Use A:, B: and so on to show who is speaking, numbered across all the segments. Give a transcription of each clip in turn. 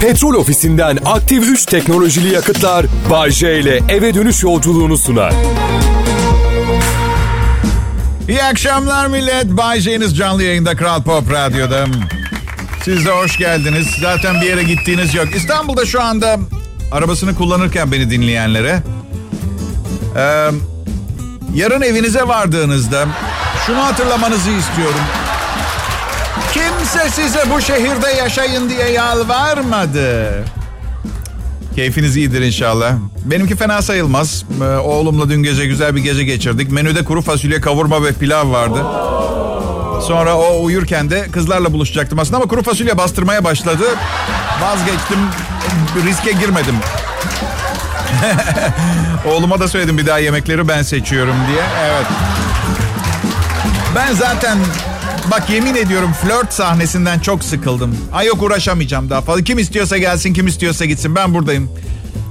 A: Petrol ofisinden aktif 3 teknolojili yakıtlar Bay J ile eve dönüş yolculuğunu sunar.
B: İyi akşamlar millet. Bay J'niz canlı yayında Kral Pop Radyo'da. Siz de hoş geldiniz. Zaten bir yere gittiğiniz yok. İstanbul'da şu anda arabasını kullanırken beni dinleyenlere... Ee, yarın evinize vardığınızda şunu hatırlamanızı istiyorum. Kimse size bu şehirde yaşayın diye yalvarmadı. Keyfiniz iyidir inşallah. Benimki fena sayılmaz. Ee, oğlumla dün gece güzel bir gece geçirdik. Menüde kuru fasulye, kavurma ve pilav vardı. Sonra o uyurken de kızlarla buluşacaktım aslında ama kuru fasulye bastırmaya başladı. Vazgeçtim. Riske girmedim. Oğluma da söyledim bir daha yemekleri ben seçiyorum diye. Evet. Ben zaten bak yemin ediyorum flört sahnesinden çok sıkıldım. Ay yok uğraşamayacağım daha fazla. Kim istiyorsa gelsin, kim istiyorsa gitsin. Ben buradayım.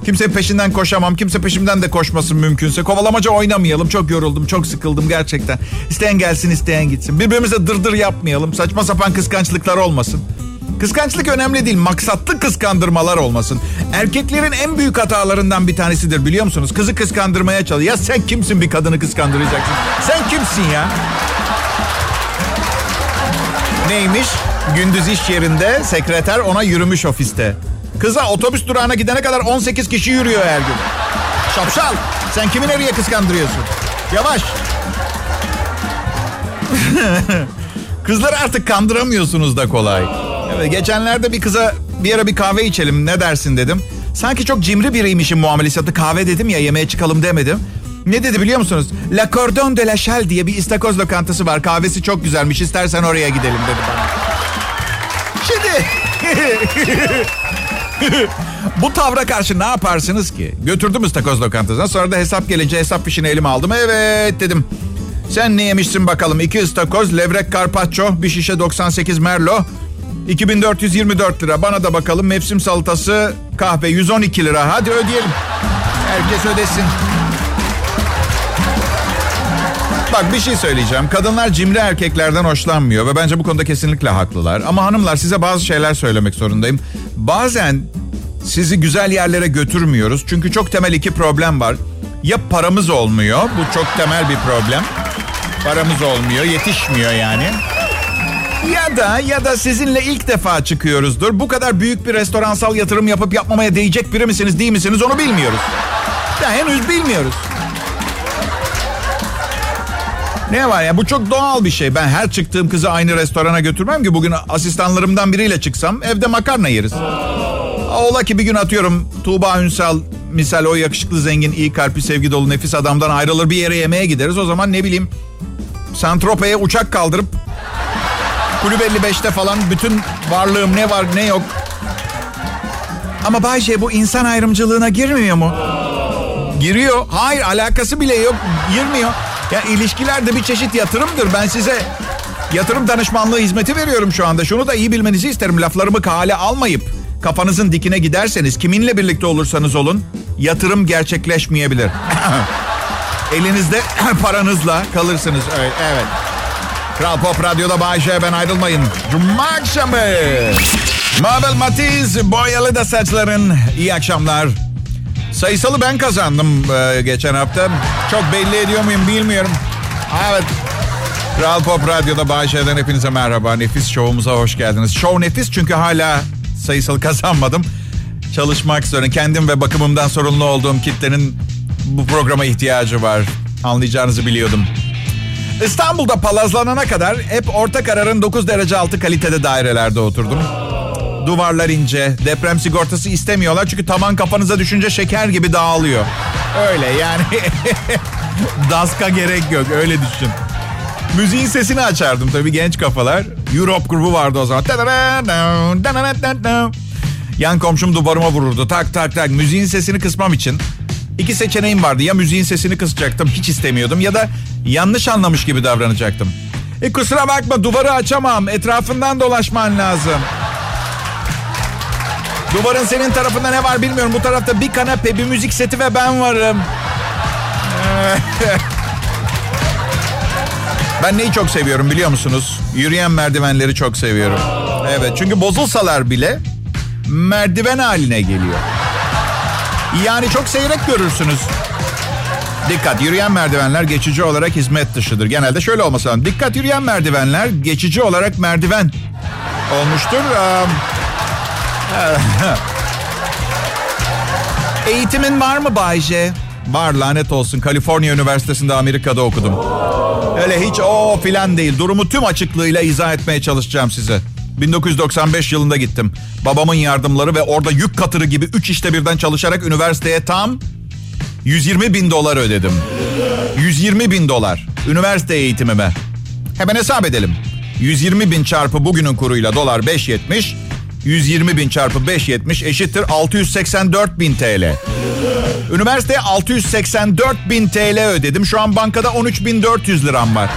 B: Kimse peşinden koşamam. Kimse peşimden de koşmasın mümkünse. Kovalamaca oynamayalım. Çok yoruldum, çok sıkıldım gerçekten. İsteyen gelsin, isteyen gitsin. Birbirimize dırdır yapmayalım. Saçma sapan kıskançlıklar olmasın. Kıskançlık önemli değil. Maksatlı kıskandırmalar olmasın. Erkeklerin en büyük hatalarından bir tanesidir biliyor musunuz? Kızı kıskandırmaya çalışıyor. Ya sen kimsin bir kadını kıskandıracaksın? Sen kimsin ya? Neymiş? Gündüz iş yerinde sekreter ona yürümüş ofiste. Kıza otobüs durağına gidene kadar 18 kişi yürüyor her gün. Şapşal sen kimi nereye kıskandırıyorsun? Yavaş. Kızları artık kandıramıyorsunuz da kolay. Evet, geçenlerde bir kıza bir ara bir kahve içelim ne dersin dedim. Sanki çok cimri biriymişim muamelesi yaptı. Kahve dedim ya yemeğe çıkalım demedim. Ne dedi biliyor musunuz? La Cordon de la Chelle diye bir istakoz lokantası var. Kahvesi çok güzelmiş. İstersen oraya gidelim dedi bana. Şimdi bu tavra karşı ne yaparsınız ki? Götürdüm istakoz lokantasına. Sonra da hesap gelince hesap fişini elime aldım. Evet dedim. Sen ne yemişsin bakalım? İki ıstakoz, levrek carpaccio, bir şişe 98 merlo. 2424 lira. Bana da bakalım mevsim salatası, kahve 112 lira. Hadi ödeyelim. Herkes ödesin. Bak bir şey söyleyeceğim. Kadınlar cimri erkeklerden hoşlanmıyor ve bence bu konuda kesinlikle haklılar. Ama hanımlar size bazı şeyler söylemek zorundayım. Bazen sizi güzel yerlere götürmüyoruz. Çünkü çok temel iki problem var. Ya paramız olmuyor. Bu çok temel bir problem. Paramız olmuyor, yetişmiyor yani. Ya da ya da sizinle ilk defa çıkıyoruzdur. Bu kadar büyük bir restoransal yatırım yapıp yapmamaya değecek biri misiniz değil misiniz onu bilmiyoruz. Ya henüz bilmiyoruz. Ne var ya bu çok doğal bir şey. Ben her çıktığım kızı aynı restorana götürmem ki. Bugün asistanlarımdan biriyle çıksam evde makarna yeriz. Ola ki bir gün atıyorum Tuğba Ünsal misal o yakışıklı zengin iyi kalpli sevgi dolu nefis adamdan ayrılır bir yere yemeğe gideriz. O zaman ne bileyim Santrope'ye uçak kaldırıp Kulüp 55'te falan bütün varlığım ne var ne yok. Ama Bayce bu insan ayrımcılığına girmiyor mu? Giriyor. Hayır alakası bile yok. Girmiyor. Ya ilişkiler de bir çeşit yatırımdır. Ben size yatırım danışmanlığı hizmeti veriyorum şu anda. Şunu da iyi bilmenizi isterim. Laflarımı kale almayıp kafanızın dikine giderseniz kiminle birlikte olursanız olun yatırım gerçekleşmeyebilir. Elinizde paranızla kalırsınız. Evet. evet. Kral Pop Radyo'da Bayşe ben ayrılmayın. Cuma akşamı. Mabel Matiz, boyalı da saçların. İyi akşamlar. Sayısalı ben kazandım e, geçen hafta. Çok belli ediyor muyum bilmiyorum. Evet. Kral Pop Radyo'da Bayşe'den hepinize merhaba. Nefis şovumuza hoş geldiniz. Şov nefis çünkü hala sayısalı kazanmadım. Çalışmak üzere kendim ve bakımımdan sorumlu olduğum kitlenin bu programa ihtiyacı var. Anlayacağınızı biliyordum. İstanbul'da palazlanana kadar hep orta kararın 9 derece altı kalitede dairelerde oturdum. Duvarlar ince, deprem sigortası istemiyorlar çünkü tavan kafanıza düşünce şeker gibi dağılıyor. Öyle yani. Daska gerek yok öyle düşün. Müziğin sesini açardım tabii genç kafalar. Europe grubu vardı o zaman. Yan komşum duvarıma vururdu. Tak tak tak. Müziğin sesini kısmam için iki seçeneğim vardı. Ya müziğin sesini kısacaktım hiç istemiyordum ya da yanlış anlamış gibi davranacaktım. E kusura bakma duvarı açamam. Etrafından dolaşman lazım. Duvarın senin tarafında ne var bilmiyorum. Bu tarafta bir kanepe, bir müzik seti ve ben varım. ben neyi çok seviyorum biliyor musunuz? Yürüyen merdivenleri çok seviyorum. Evet çünkü bozulsalar bile merdiven haline geliyor. Yani çok seyrek görürsünüz. Dikkat yürüyen merdivenler geçici olarak hizmet dışıdır. Genelde şöyle olması lazım. Dikkat yürüyen merdivenler geçici olarak merdiven olmuştur. Eğitimin var mı Bayce? Var lanet olsun. Kaliforniya Üniversitesi'nde Amerika'da okudum. Öyle hiç o filan değil. Durumu tüm açıklığıyla izah etmeye çalışacağım size. 1995 yılında gittim. Babamın yardımları ve orada yük katırı gibi 3 işte birden çalışarak üniversiteye tam 120 bin dolar ödedim. 120 bin dolar. Üniversite eğitimime. Hemen hesap edelim. 120 bin çarpı bugünün kuruyla dolar 5.70. 120 bin çarpı 5.70 eşittir 684 bin TL. Üniversiteye 684 bin TL ödedim. Şu an bankada 13.400 liram var.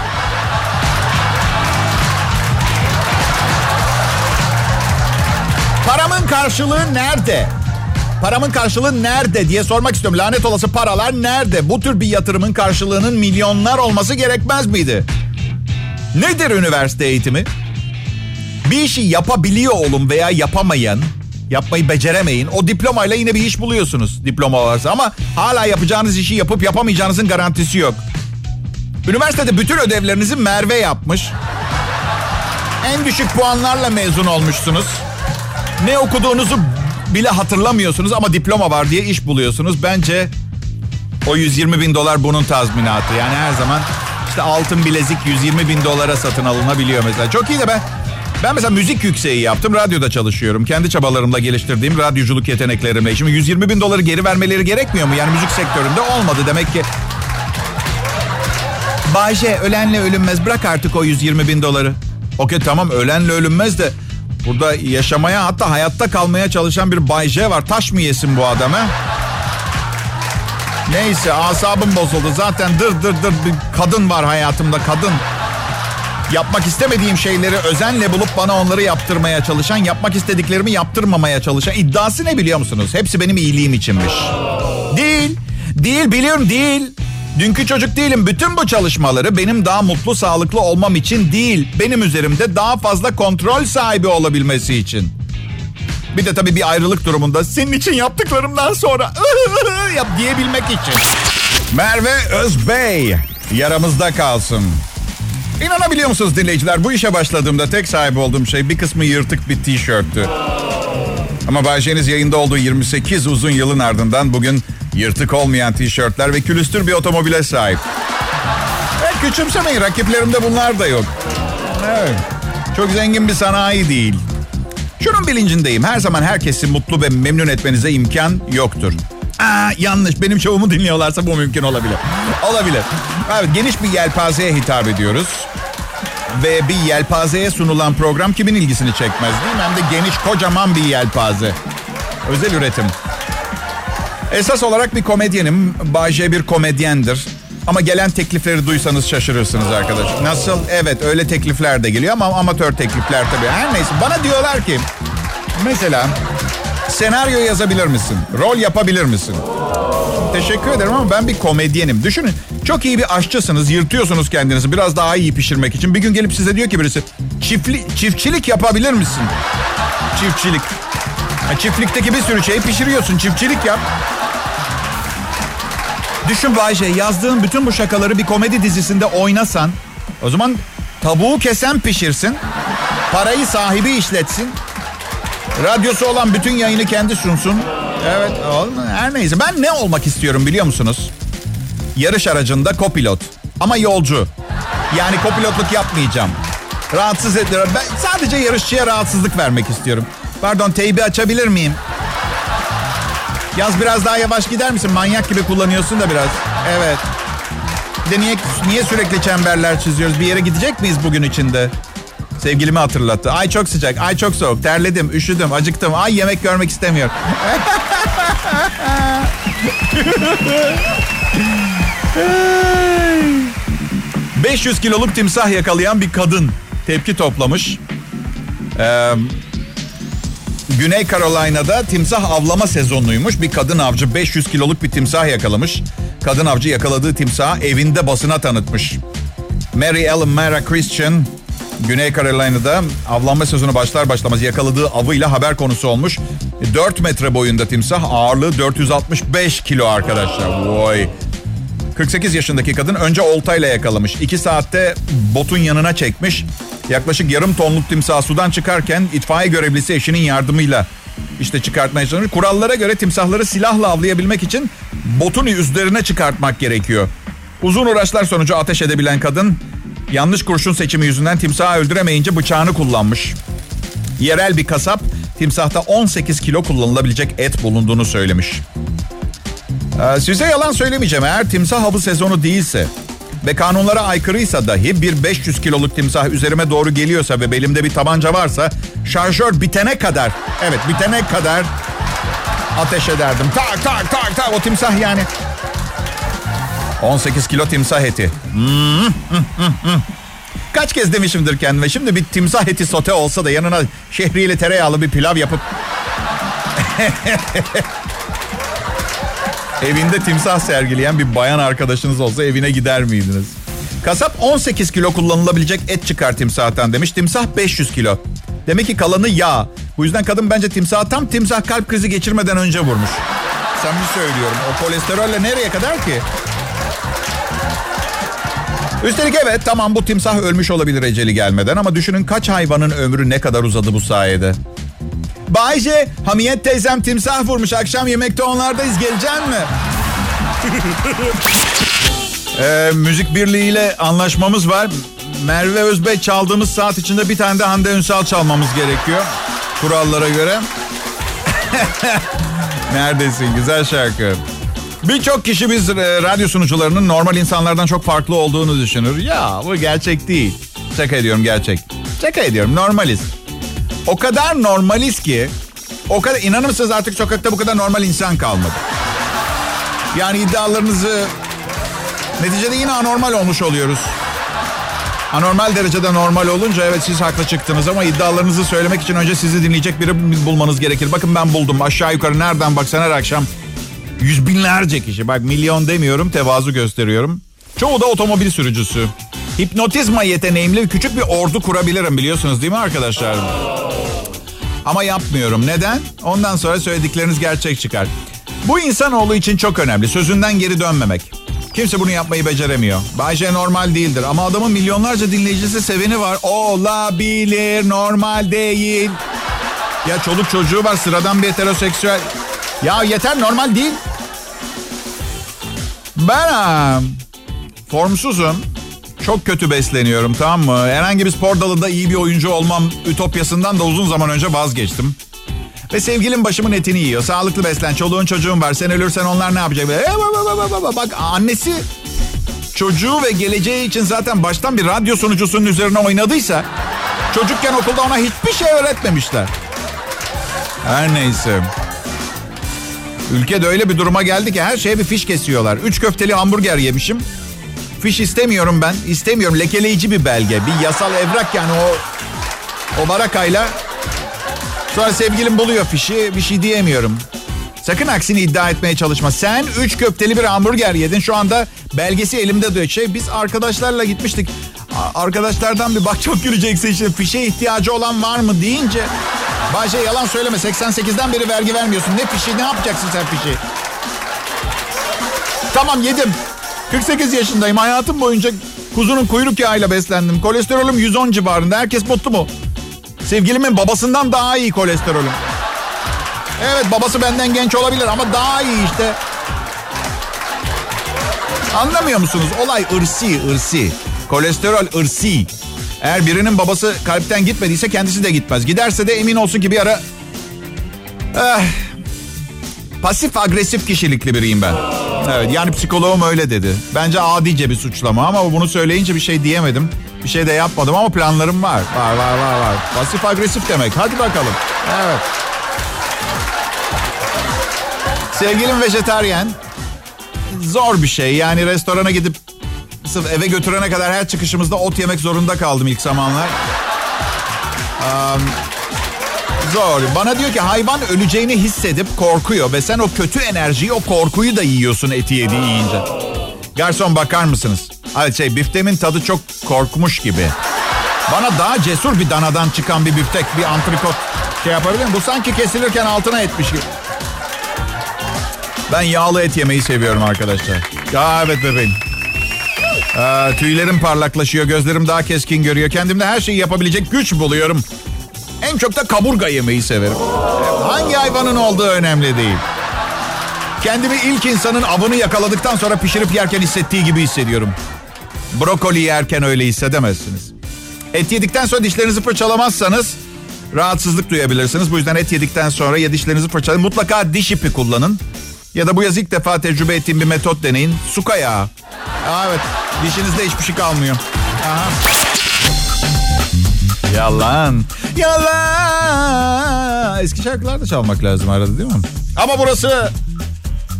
B: Paramın karşılığı nerede? Paramın karşılığı nerede diye sormak istiyorum. Lanet olası paralar nerede? Bu tür bir yatırımın karşılığının milyonlar olması gerekmez miydi? Nedir üniversite eğitimi? Bir işi yapabiliyor olun veya yapamayan, yapmayı beceremeyin. O diplomayla yine bir iş buluyorsunuz diploma varsa ama hala yapacağınız işi yapıp yapamayacağınızın garantisi yok. Üniversitede bütün ödevlerinizi Merve yapmış. En düşük puanlarla mezun olmuşsunuz. Ne okuduğunuzu bile hatırlamıyorsunuz ama diploma var diye iş buluyorsunuz. Bence o 120 bin dolar bunun tazminatı. Yani her zaman işte altın bilezik 120 bin dolara satın alınabiliyor mesela. Çok iyi de ben ben mesela müzik yükseği yaptım. Radyoda çalışıyorum. Kendi çabalarımla geliştirdiğim radyoculuk yeteneklerimle. Şimdi 120 bin doları geri vermeleri gerekmiyor mu? Yani müzik sektöründe olmadı demek ki. Bayce ölenle ölünmez. Bırak artık o 120 bin doları. Okey tamam ölenle ölünmez de burada yaşamaya hatta hayatta kalmaya çalışan bir Bay J var. Taş mı yesin bu adam he? Neyse asabım bozuldu. Zaten dır dır dır bir kadın var hayatımda kadın. Yapmak istemediğim şeyleri özenle bulup bana onları yaptırmaya çalışan, yapmak istediklerimi yaptırmamaya çalışan iddiası ne biliyor musunuz? Hepsi benim iyiliğim içinmiş. Değil. Değil biliyorum değil. Dünkü çocuk değilim. Bütün bu çalışmaları benim daha mutlu, sağlıklı olmam için değil. Benim üzerimde daha fazla kontrol sahibi olabilmesi için. Bir de tabii bir ayrılık durumunda senin için yaptıklarımdan sonra yap diyebilmek için. Merve Özbey yaramızda kalsın. İnanabiliyor musunuz dinleyiciler? Bu işe başladığımda tek sahibi olduğum şey bir kısmı yırtık bir tişörttü. Ama Bayşeniz yayında olduğu 28 uzun yılın ardından bugün yırtık olmayan tişörtler ve külüstür bir otomobile sahip. Evet, küçümsemeyin rakiplerimde bunlar da yok. Evet. Çok zengin bir sanayi değil. Şunun bilincindeyim. Her zaman herkesi mutlu ve memnun etmenize imkan yoktur. Aa, yanlış. Benim şovumu dinliyorlarsa bu mümkün olabilir. Olabilir. Evet, geniş bir yelpazeye hitap ediyoruz. Ve bir yelpazeye sunulan program kimin ilgisini çekmez değil mi? Hem de geniş kocaman bir yelpaze. Özel üretim. Esas olarak bir komedyenim. Bayce bir komedyendir. Ama gelen teklifleri duysanız şaşırırsınız arkadaş. Nasıl? Evet öyle teklifler de geliyor ama amatör teklifler tabii. Her neyse bana diyorlar ki mesela senaryo yazabilir misin? Rol yapabilir misin? Teşekkür ederim ama ben bir komedyenim. Düşünün çok iyi bir aşçısınız, yırtıyorsunuz kendinizi biraz daha iyi pişirmek için. Bir gün gelip size diyor ki birisi çiftli, çiftçilik yapabilir misin? Çiftçilik. Ha, çiftlikteki bir sürü şeyi pişiriyorsun. Çiftçilik yap. Düşün Bayce yazdığın bütün bu şakaları bir komedi dizisinde oynasan o zaman tavuğu kesen pişirsin. Parayı sahibi işletsin. Radyosu olan bütün yayını kendi sunsun. Evet her neyse ben ne olmak istiyorum biliyor musunuz? Yarış aracında kopilot ama yolcu. Yani kopilotluk yapmayacağım. Rahatsız ediyor. Ben sadece yarışçıya rahatsızlık vermek istiyorum. Pardon teybi açabilir miyim? Yaz biraz daha yavaş gider misin? Manyak gibi kullanıyorsun da biraz. Evet. Bir de niye, niye sürekli çemberler çiziyoruz? Bir yere gidecek miyiz bugün içinde? Sevgilimi hatırlattı. Ay çok sıcak, ay çok soğuk. Terledim, üşüdüm, acıktım. Ay yemek görmek istemiyorum. 500 kiloluk timsah yakalayan bir kadın tepki toplamış. Ee, Güney Carolina'da timsah avlama sezonuymuş. Bir kadın avcı 500 kiloluk bir timsah yakalamış. Kadın avcı yakaladığı timsahı evinde basına tanıtmış. Mary Ellen Mara Christian Güney Carolina'da avlanma sezonu başlar başlamaz yakaladığı avıyla haber konusu olmuş. 4 metre boyunda timsah ağırlığı 465 kilo arkadaşlar. Vay. 48 yaşındaki kadın önce oltayla yakalamış. 2 saatte botun yanına çekmiş. Yaklaşık yarım tonluk timsah sudan çıkarken itfaiye görevlisi eşinin yardımıyla işte çıkartmaya çalışmış. Kurallara göre timsahları silahla avlayabilmek için botun üzerine çıkartmak gerekiyor. Uzun uğraşlar sonucu ateş edebilen kadın yanlış kurşun seçimi yüzünden timsahı öldüremeyince bıçağını kullanmış. Yerel bir kasap timsahta 18 kilo kullanılabilecek et bulunduğunu söylemiş. Ee, size yalan söylemeyeceğim. Eğer timsah avı sezonu değilse ve kanunlara aykırıysa dahi bir 500 kiloluk timsah üzerime doğru geliyorsa ve belimde bir tabanca varsa şarjör bitene kadar evet bitene kadar ateş ederdim. Tak tak tak tak o timsah yani. 18 kilo timsah eti. Hmm, Kaç kez demişimdir kendime. Şimdi bir timsah eti sote olsa da yanına şehriyeli tereyağlı bir pilav yapıp Evinde timsah sergileyen bir bayan arkadaşınız olsa evine gider miydiniz? Kasap 18 kilo kullanılabilecek et çıkar timsahtan demiş. Timsah 500 kilo. Demek ki kalanı yağ. Bu yüzden kadın bence timsahı tam timsah kalp krizi geçirmeden önce vurmuş. Samimi söylüyorum. O kolesterolle nereye kadar ki? Üstelik evet tamam bu timsah ölmüş olabilir eceli gelmeden ama düşünün kaç hayvanın ömrü ne kadar uzadı bu sayede. Bayce, Hamiyet teyzem timsah vurmuş. Akşam yemekte onlardayız. Geleceksin mi? ee, müzik birliğiyle anlaşmamız var. Merve Özbey çaldığımız saat içinde bir tane de Hande Ünsal çalmamız gerekiyor. Kurallara göre. Neredesin? Güzel şarkı. Birçok kişi biz e, radyo sunucularının normal insanlardan çok farklı olduğunu düşünür. Ya bu gerçek değil. Şaka ediyorum gerçek. Şaka ediyorum normaliz. O kadar normaliz ki o kadar inanır mısınız artık sokakta bu kadar normal insan kalmadı. Yani iddialarınızı neticede yine anormal olmuş oluyoruz. Anormal derecede normal olunca evet siz haklı çıktınız ama iddialarınızı söylemek için önce sizi dinleyecek biri bulmanız gerekir. Bakın ben buldum aşağı yukarı nereden baksan her akşam yüz binlerce kişi. Bak milyon demiyorum tevazu gösteriyorum. Çoğu da otomobil sürücüsü. Hipnotizma yeteneğimle küçük bir ordu kurabilirim biliyorsunuz değil mi arkadaşlar? Ama yapmıyorum. Neden? Ondan sonra söyledikleriniz gerçek çıkar. Bu insanoğlu için çok önemli. Sözünden geri dönmemek. Kimse bunu yapmayı beceremiyor. Bayce normal değildir ama adamın milyonlarca dinleyicisi seveni var. Olabilir, normal değil. Ya çoluk çocuğu var, sıradan bir heteroseksüel. Ya yeter, normal değil. Ben formsuzum. Çok kötü besleniyorum tamam mı? Herhangi bir spor dalında iyi bir oyuncu olmam ütopyasından da uzun zaman önce vazgeçtim. Ve sevgilim başımın etini yiyor. Sağlıklı beslen. Çoluğun çocuğun var. Sen ölürsen onlar ne yapacak? Bak annesi çocuğu ve geleceği için zaten baştan bir radyo sunucusunun üzerine oynadıysa... ...çocukken okulda ona hiçbir şey öğretmemişler. Her neyse. Ülkede öyle bir duruma geldi ki her şeye bir fiş kesiyorlar. Üç köfteli hamburger yemişim. Fiş istemiyorum ben. İstemiyorum. Lekeleyici bir belge. Bir yasal evrak yani o o barakayla. Sonra sevgilim buluyor fişi. Bir şey diyemiyorum. Sakın aksini iddia etmeye çalışma. Sen üç köfteli bir hamburger yedin. Şu anda belgesi elimde diyor. Şey biz arkadaşlarla gitmiştik. Arkadaşlardan bir bak çok güleceksin şimdi. Fişe ihtiyacı olan var mı deyince. Bahçe yalan söyleme. 88'den beri vergi vermiyorsun. Ne fişi ne yapacaksın sen fişi? Tamam yedim. 48 yaşındayım. Hayatım boyunca kuzunun kuyruk yağıyla beslendim. Kolesterolüm 110 civarında. Herkes mutlu mu? Sevgilimin babasından daha iyi kolesterolüm. Evet babası benden genç olabilir ama daha iyi işte. Anlamıyor musunuz? Olay ırsi, ırsi. Kolesterol ırsi. Eğer birinin babası kalpten gitmediyse kendisi de gitmez. Giderse de emin olsun ki bir ara... Eh, pasif agresif kişilikli biriyim ben. Evet yani psikoloğum öyle dedi. Bence adice bir suçlama ama bunu söyleyince bir şey diyemedim. Bir şey de yapmadım ama planlarım var. Var var var var. Pasif agresif demek. Hadi bakalım. Evet. Sevgilim vejetaryen. Zor bir şey. Yani restorana gidip sırf eve götürene kadar her çıkışımızda ot yemek zorunda kaldım ilk zamanlar. Um, zor. Bana diyor ki hayvan öleceğini hissedip korkuyor ve sen o kötü enerjiyi, o korkuyu da yiyorsun eti yedi yiyince. Garson bakar mısınız? Hayır şey biftemin tadı çok korkmuş gibi. Bana daha cesur bir danadan çıkan bir biftek, bir antrikot Şey yapabilir miyim? Bu sanki kesilirken altına etmiş gibi. Ben yağlı et yemeyi seviyorum arkadaşlar. Ya evet bebeğim. Ee, tüylerim parlaklaşıyor, gözlerim daha keskin görüyor. Kendimde her şeyi yapabilecek güç buluyorum. En çok da kaburga yemeyi severim. Hangi hayvanın olduğu önemli değil. Kendimi ilk insanın avını yakaladıktan sonra pişirip yerken hissettiği gibi hissediyorum. Brokoli yerken öyle hissedemezsiniz. Et yedikten sonra dişlerinizi fırçalamazsanız rahatsızlık duyabilirsiniz. Bu yüzden et yedikten sonra ya dişlerinizi fırçalayın. Mutlaka diş ipi kullanın. Ya da bu yaz ilk defa tecrübe ettiğim bir metot deneyin. Su kayağı. Aa, evet. Dişinizde hiçbir şey kalmıyor. Aha. Yalan. Yalan. Eski şarkılar da çalmak lazım arada değil mi? Ama burası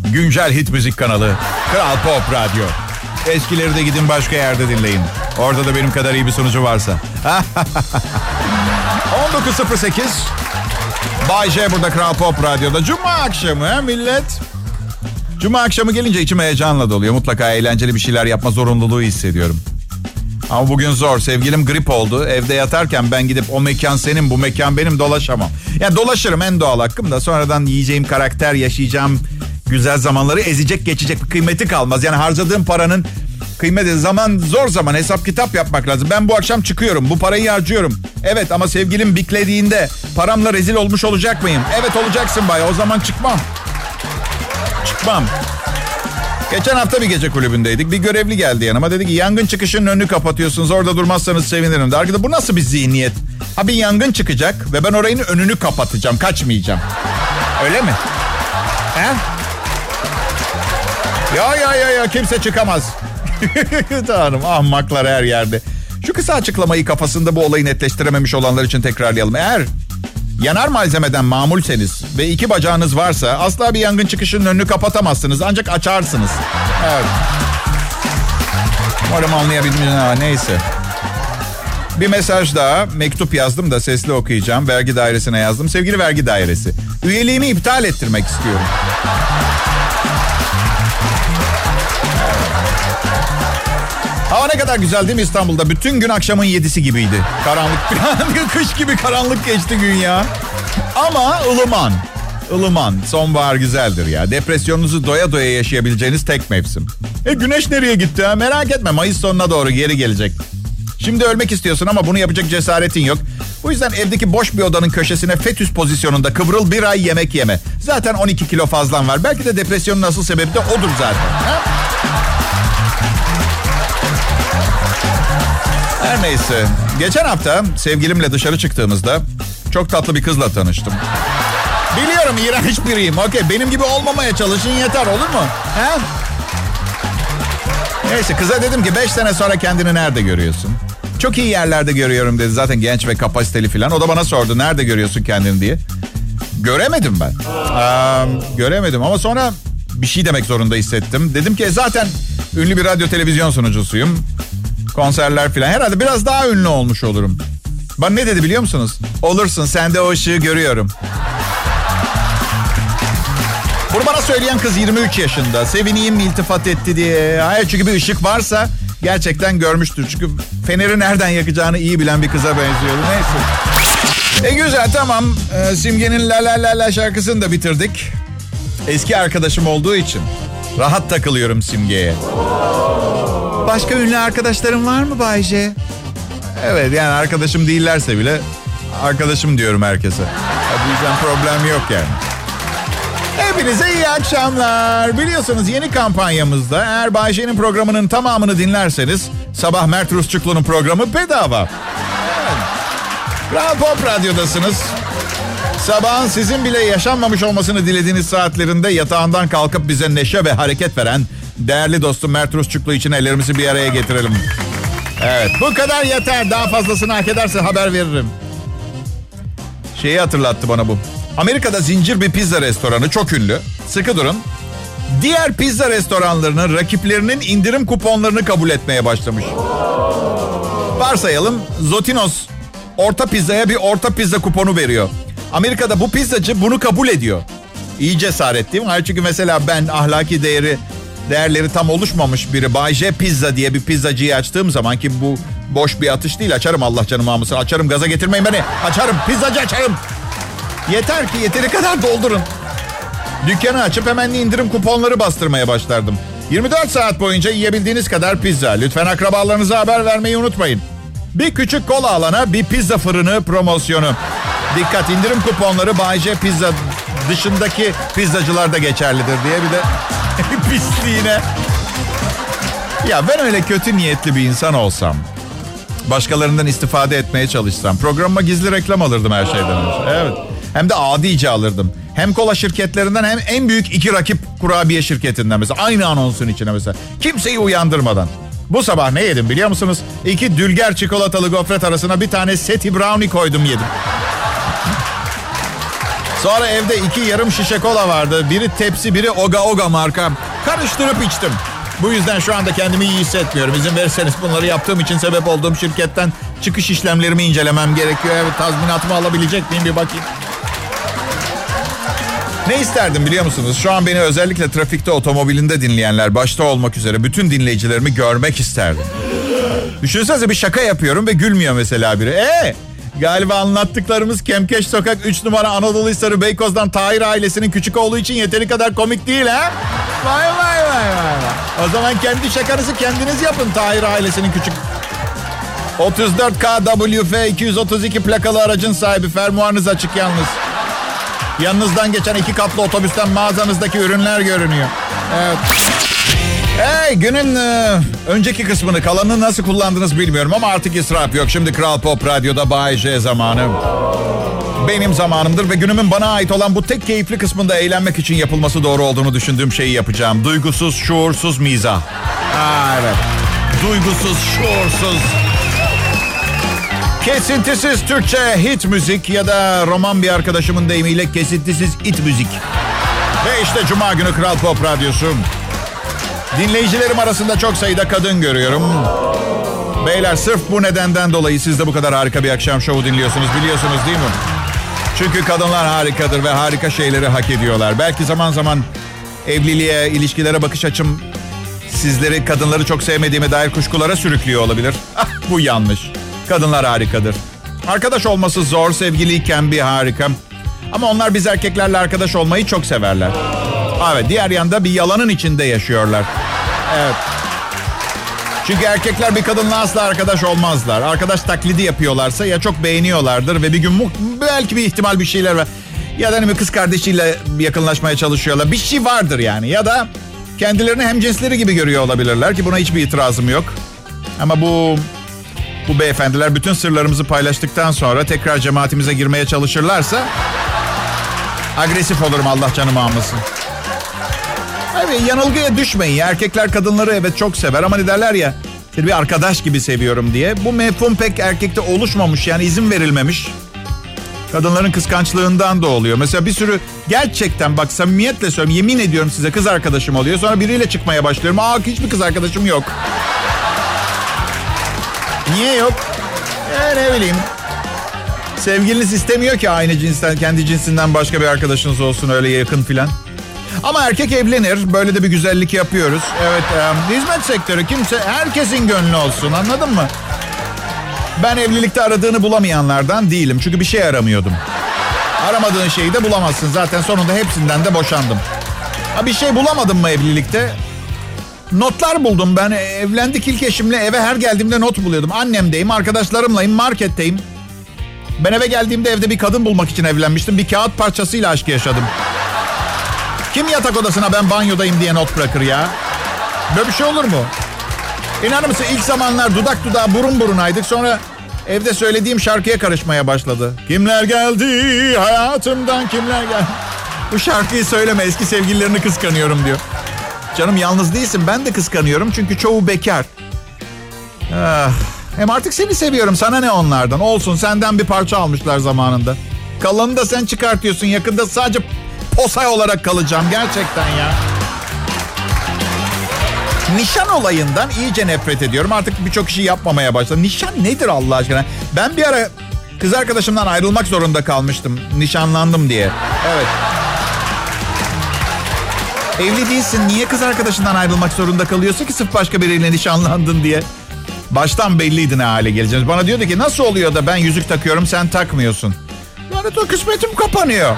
B: güncel hit müzik kanalı. Kral Pop Radyo. Eskileri de gidin başka yerde dinleyin. Orada da benim kadar iyi bir sunucu varsa. 19.08 Bay J burada Kral Pop Radyo'da. Cuma akşamı millet. Cuma akşamı gelince içim heyecanla doluyor. Mutlaka eğlenceli bir şeyler yapma zorunluluğu hissediyorum. Ama bugün zor. Sevgilim grip oldu. Evde yatarken ben gidip o mekan senin bu mekan benim dolaşamam. Yani dolaşırım en doğal hakkım da sonradan yiyeceğim karakter yaşayacağım güzel zamanları ezecek geçecek bir kıymeti kalmaz. Yani harcadığım paranın kıymeti zaman zor zaman hesap kitap yapmak lazım. Ben bu akşam çıkıyorum bu parayı harcıyorum. Evet ama sevgilim biklediğinde paramla rezil olmuş olacak mıyım? Evet olacaksın bay o zaman çıkmam. Çıkmam. Geçen hafta bir gece kulübündeydik. Bir görevli geldi yanıma. Dedi ki yangın çıkışının önünü kapatıyorsunuz. Orada durmazsanız sevinirim. De. Arkada bu nasıl bir zihniyet? Ha bir yangın çıkacak ve ben orayın önünü kapatacağım. Kaçmayacağım. Öyle mi? He? Ya ya ya ya kimse çıkamaz. Tanrım ahmaklar her yerde. Şu kısa açıklamayı kafasında bu olayı netleştirememiş olanlar için tekrarlayalım. Eğer yanar malzemeden mamulseniz ve iki bacağınız varsa asla bir yangın çıkışının önünü kapatamazsınız. Ancak açarsınız. Evet. Umarım anlayabildim. Ha, neyse. Bir mesaj daha. Mektup yazdım da sesli okuyacağım. Vergi dairesine yazdım. Sevgili vergi dairesi. Üyeliğimi iptal ettirmek istiyorum. Hava ne kadar güzel değil mi İstanbul'da? Bütün gün akşamın yedisi gibiydi. Karanlık, kış gibi karanlık geçti gün ya. Ama ılıman. Ilıman. Sonbahar güzeldir ya. Depresyonunuzu doya doya yaşayabileceğiniz tek mevsim. E güneş nereye gitti ha? Merak etme Mayıs sonuna doğru geri gelecek. Şimdi ölmek istiyorsun ama bunu yapacak cesaretin yok. Bu yüzden evdeki boş bir odanın köşesine fetüs pozisyonunda kıvrıl bir ay yemek yeme. Zaten 12 kilo fazlan var. Belki de depresyonun asıl sebebi de odur zaten. Ha? Her neyse. Geçen hafta sevgilimle dışarı çıktığımızda çok tatlı bir kızla tanıştım. Biliyorum iğrenç biriyim. Okey benim gibi olmamaya çalışın yeter olur mu? He? Neyse kıza dedim ki 5 sene sonra kendini nerede görüyorsun? Çok iyi yerlerde görüyorum dedi. Zaten genç ve kapasiteli falan. O da bana sordu nerede görüyorsun kendini diye. Göremedim ben. Ee, göremedim ama sonra bir şey demek zorunda hissettim. Dedim ki zaten ünlü bir radyo televizyon sunucusuyum. Konserler falan. Herhalde biraz daha ünlü olmuş olurum. Bana ne dedi biliyor musunuz? Olursun sen de o ışığı görüyorum. Bunu bana söyleyen kız 23 yaşında. Sevineyim iltifat etti diye. Hayır çünkü bir ışık varsa gerçekten görmüştür. Çünkü feneri nereden yakacağını iyi bilen bir kıza benziyordu. Neyse. E güzel tamam. Ee, Simge'nin La La La La şarkısını da bitirdik. Eski arkadaşım olduğu için rahat takılıyorum Simge'ye. Başka ünlü arkadaşlarım var mı Bayce? Evet yani arkadaşım değillerse bile arkadaşım diyorum herkese. Bu yüzden problem yok yani. Hepinize iyi akşamlar. Biliyorsunuz yeni kampanyamızda eğer Bayşe'nin programının tamamını dinlerseniz sabah Mert Rusçuklu'nun programı bedava. Evet. Kral Pop Radyo'dasınız. Sabahın sizin bile yaşanmamış olmasını dilediğiniz saatlerinde yatağından kalkıp bize neşe ve hareket veren değerli dostum Mert Rusçuklu için ellerimizi bir araya getirelim. Evet bu kadar yeter. Daha fazlasını hak ederse haber veririm. Şeyi hatırlattı bana bu. Amerika'da zincir bir pizza restoranı çok ünlü. Sıkı durun. Diğer pizza restoranlarının rakiplerinin indirim kuponlarını kabul etmeye başlamış. Varsayalım Zotinos orta pizzaya bir orta pizza kuponu veriyor. Amerika'da bu pizzacı bunu kabul ediyor. İyi cesaret değil mi? Hayır çünkü mesela ben ahlaki değeri değerleri tam oluşmamış biri Bay J Pizza diye bir pizzacıyı açtığım zaman ki bu boş bir atış değil açarım Allah canım almasın açarım gaza getirmeyin beni açarım pizzacı açarım Yeter ki yeteri kadar doldurun. Dükkanı açıp hemen indirim kuponları bastırmaya başlardım. 24 saat boyunca yiyebildiğiniz kadar pizza. Lütfen akrabalarınıza haber vermeyi unutmayın. Bir küçük kola alana bir pizza fırını promosyonu. Dikkat indirim kuponları Bay J Pizza dışındaki pizzacılarda geçerlidir diye bir de pisliğine. Ya ben öyle kötü niyetli bir insan olsam, başkalarından istifade etmeye çalışsam, programıma gizli reklam alırdım her şeyden önce. Evet. Hem de adice alırdım. Hem kola şirketlerinden hem en büyük iki rakip kurabiye şirketinden mesela. Aynı anonsun içine mesela. Kimseyi uyandırmadan. Bu sabah ne yedim biliyor musunuz? İki dülger çikolatalı gofret arasına bir tane seti brownie koydum yedim. Sonra evde iki yarım şişe kola vardı. Biri tepsi, biri Oga Oga marka. Karıştırıp içtim. Bu yüzden şu anda kendimi iyi hissetmiyorum. İzin verirseniz bunları yaptığım için sebep olduğum şirketten çıkış işlemlerimi incelemem gerekiyor. Evet tazminatımı alabilecek miyim bir bakayım. Ne isterdim biliyor musunuz? Şu an beni özellikle trafikte otomobilinde dinleyenler başta olmak üzere bütün dinleyicilerimi görmek isterdim. Düşünsenize bir şaka yapıyorum ve gülmüyor mesela biri. Ee, galiba anlattıklarımız Kemkeş Sokak 3 numara Anadolu Hisarı Beykoz'dan Tahir ailesinin küçük oğlu için yeteri kadar komik değil ha? Vay vay vay vay. O zaman kendi şakanızı kendiniz yapın Tahir ailesinin küçük 34KWF 232 plakalı aracın sahibi fermuarınız açık yalnız. Yanınızdan geçen iki katlı otobüsten mağazanızdaki ürünler görünüyor. Evet. Hey günün e, önceki kısmını kalanını nasıl kullandınız bilmiyorum ama artık israf yok. Şimdi Kral Pop Radyo'da Bay J zamanı. Benim zamanımdır ve günümün bana ait olan bu tek keyifli kısmında eğlenmek için yapılması doğru olduğunu düşündüğüm şeyi yapacağım. Duygusuz, şuursuz mizah. Aa, evet. Duygusuz, şuursuz. Kesintisiz Türkçe hit müzik ya da roman bir arkadaşımın deyimiyle kesintisiz it müzik. Ve işte Cuma günü Kral Pop Radyosu. Dinleyicilerim arasında çok sayıda kadın görüyorum. Beyler sırf bu nedenden dolayı siz de bu kadar harika bir akşam şovu dinliyorsunuz biliyorsunuz değil mi? Çünkü kadınlar harikadır ve harika şeyleri hak ediyorlar. Belki zaman zaman evliliğe, ilişkilere bakış açım sizleri kadınları çok sevmediğime dair kuşkulara sürüklüyor olabilir. Ah bu yanlış. Kadınlar harikadır. Arkadaş olması zor, sevgiliyken bir harika. Ama onlar biz erkeklerle arkadaş olmayı çok severler. Evet, diğer yanda bir yalanın içinde yaşıyorlar. Evet. Çünkü erkekler bir kadınla asla arkadaş olmazlar. Arkadaş taklidi yapıyorlarsa ya çok beğeniyorlardır ve bir gün belki bir ihtimal bir şeyler var. Ya da hani bir kız kardeşiyle yakınlaşmaya çalışıyorlar. Bir şey vardır yani. Ya da kendilerini hem cinsleri gibi görüyor olabilirler ki buna hiçbir itirazım yok. Ama bu bu beyefendiler bütün sırlarımızı paylaştıktan sonra tekrar cemaatimize girmeye çalışırlarsa agresif olurum Allah canımı almasın. Evet yanılgıya düşmeyin. Erkekler kadınları evet çok sever ama ne derler ya bir arkadaş gibi seviyorum diye. Bu mefhum pek erkekte oluşmamış yani izin verilmemiş. Kadınların kıskançlığından da oluyor. Mesela bir sürü gerçekten bak samimiyetle söylüyorum yemin ediyorum size kız arkadaşım oluyor. Sonra biriyle çıkmaya başlıyorum. Aa hiçbir kız arkadaşım yok. Niye yok? E, ne bileyim. Sevgiliniz istemiyor ki aynı cinsten, kendi cinsinden başka bir arkadaşınız olsun öyle yakın filan. Ama erkek evlenir. Böyle de bir güzellik yapıyoruz. Evet, e, hizmet sektörü kimse, herkesin gönlü olsun anladın mı? Ben evlilikte aradığını bulamayanlardan değilim. Çünkü bir şey aramıyordum. Aramadığın şeyi de bulamazsın. Zaten sonunda hepsinden de boşandım. Ha bir şey bulamadım mı evlilikte? Notlar buldum ben. Evlendik ilk eşimle eve her geldiğimde not buluyordum. Annemdeyim, arkadaşlarımlayım, marketteyim. Ben eve geldiğimde evde bir kadın bulmak için evlenmiştim. Bir kağıt parçasıyla aşk yaşadım. Kim yatak odasına ben banyodayım diye not bırakır ya? Böyle bir şey olur mu? İnanır mısın ilk zamanlar dudak dudağa burun burunaydık. Sonra evde söylediğim şarkıya karışmaya başladı. Kimler geldi hayatımdan kimler geldi? Bu şarkıyı söyleme eski sevgililerini kıskanıyorum diyor. Canım yalnız değilsin ben de kıskanıyorum çünkü çoğu bekar. Ah, hem artık seni seviyorum sana ne onlardan. Olsun senden bir parça almışlar zamanında. Kalanını da sen çıkartıyorsun yakında sadece posay olarak kalacağım gerçekten ya. Nişan olayından iyice nefret ediyorum. Artık birçok işi yapmamaya başladım. Nişan nedir Allah aşkına? Ben bir ara kız arkadaşımdan ayrılmak zorunda kalmıştım. Nişanlandım diye. Evet. Evli değilsin. Niye kız arkadaşından ayrılmak zorunda kalıyorsun ki sırf başka biriyle nişanlandın diye. Baştan belliydi ne hale geleceğiniz. Bana diyordu ki nasıl oluyor da ben yüzük takıyorum sen takmıyorsun. Ya lanet o kısmetim kapanıyor.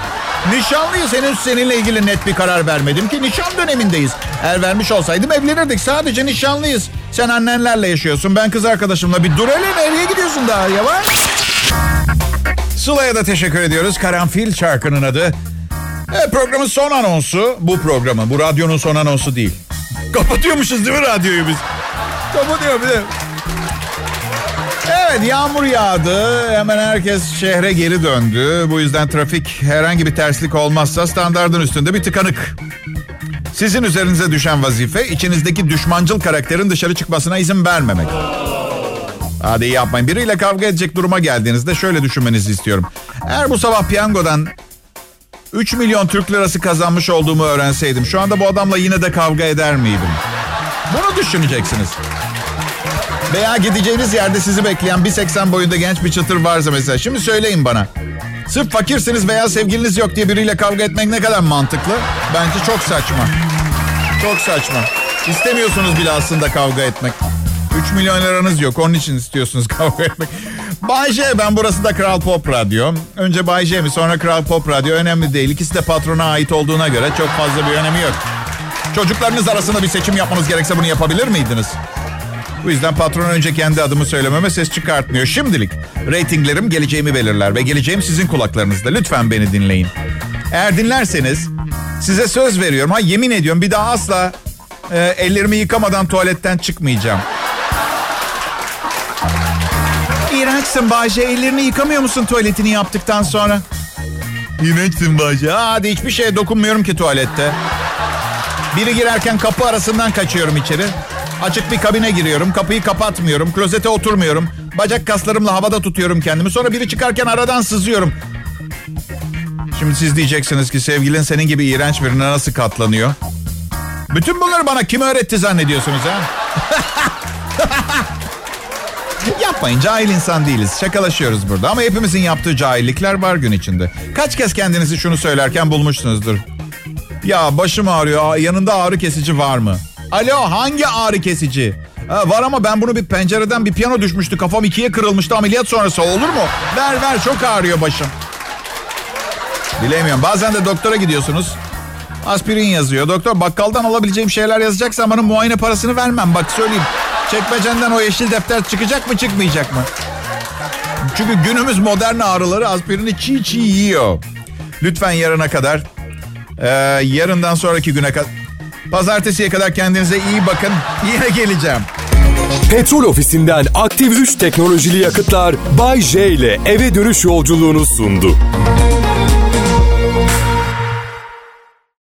B: Nişanlıyız henüz seninle ilgili net bir karar vermedim ki nişan dönemindeyiz. Eğer vermiş olsaydım evlenirdik sadece nişanlıyız. Sen annenlerle yaşıyorsun ben kız arkadaşımla bir dur hele nereye gidiyorsun daha yavaş. Sıla'ya da teşekkür ediyoruz. Karanfil şarkının adı. Evet, programın son anonsu. Bu programı. Bu radyonun son anonsu değil. Kapatıyormuşuz değil mi radyoyu biz? Kapatıyor bir de. Evet yağmur yağdı. Hemen herkes şehre geri döndü. Bu yüzden trafik herhangi bir terslik olmazsa standardın üstünde bir tıkanık. Sizin üzerinize düşen vazife içinizdeki düşmancıl karakterin dışarı çıkmasına izin vermemek. Hadi yapmayın. Biriyle kavga edecek duruma geldiğinizde şöyle düşünmenizi istiyorum. Eğer bu sabah piyangodan 3 milyon Türk lirası kazanmış olduğumu öğrenseydim şu anda bu adamla yine de kavga eder miydim? Bunu düşüneceksiniz. Veya gideceğiniz yerde sizi bekleyen 1.80 boyunda genç bir çıtır varsa mesela. Şimdi söyleyin bana. Sırf fakirsiniz veya sevgiliniz yok diye biriyle kavga etmek ne kadar mantıklı? Bence çok saçma. Çok saçma. İstemiyorsunuz bile aslında kavga etmek. 3 milyon liranız yok onun için istiyorsunuz kavga etmek. Bay J ben burası da Kral Pop Radyo. Önce Bay J mi sonra Kral Pop Radyo önemli değil. İkisi de patrona ait olduğuna göre çok fazla bir önemi yok. Çocuklarınız arasında bir seçim yapmanız gerekse bunu yapabilir miydiniz? Bu yüzden patron önce kendi adımı söylememe ses çıkartmıyor. Şimdilik reytinglerim geleceğimi belirler ve geleceğim sizin kulaklarınızda. Lütfen beni dinleyin. Eğer dinlerseniz size söz veriyorum. Ha yemin ediyorum bir daha asla e, ellerimi yıkamadan tuvaletten çıkmayacağım. İğrençsin Bayce. Ellerini yıkamıyor musun tuvaletini yaptıktan sonra? İğrençsin Bayce. Hadi hiçbir şeye dokunmuyorum ki tuvalette. Biri girerken kapı arasından kaçıyorum içeri. Açık bir kabine giriyorum. Kapıyı kapatmıyorum. Klozete oturmuyorum. Bacak kaslarımla havada tutuyorum kendimi. Sonra biri çıkarken aradan sızıyorum. Şimdi siz diyeceksiniz ki sevgilin senin gibi iğrenç birine nasıl katlanıyor? Bütün bunları bana kim öğretti zannediyorsunuz ha? Yapmayın cahil insan değiliz. Şakalaşıyoruz burada ama hepimizin yaptığı cahillikler var gün içinde. Kaç kez kendinizi şunu söylerken bulmuşsunuzdur. Ya başım ağrıyor yanında ağrı kesici var mı? Alo hangi ağrı kesici? Ha, var ama ben bunu bir pencereden bir piyano düşmüştü. Kafam ikiye kırılmıştı ameliyat sonrası olur mu? Ver ver çok ağrıyor başım. Bilemiyorum bazen de doktora gidiyorsunuz. Aspirin yazıyor. Doktor bakkaldan alabileceğim şeyler yazacaksa bana muayene parasını vermem. Bak söyleyeyim. Çekmecenden o yeşil defter çıkacak mı çıkmayacak mı? Çünkü günümüz modern ağrıları aspirini çiğ çiğ yiyor. Lütfen yarına kadar, e, yarından sonraki güne kadar, pazartesiye kadar kendinize iyi bakın. Yine geleceğim.
A: Petrol ofisinden aktif 3 teknolojili yakıtlar Bay J ile eve dönüş yolculuğunu sundu.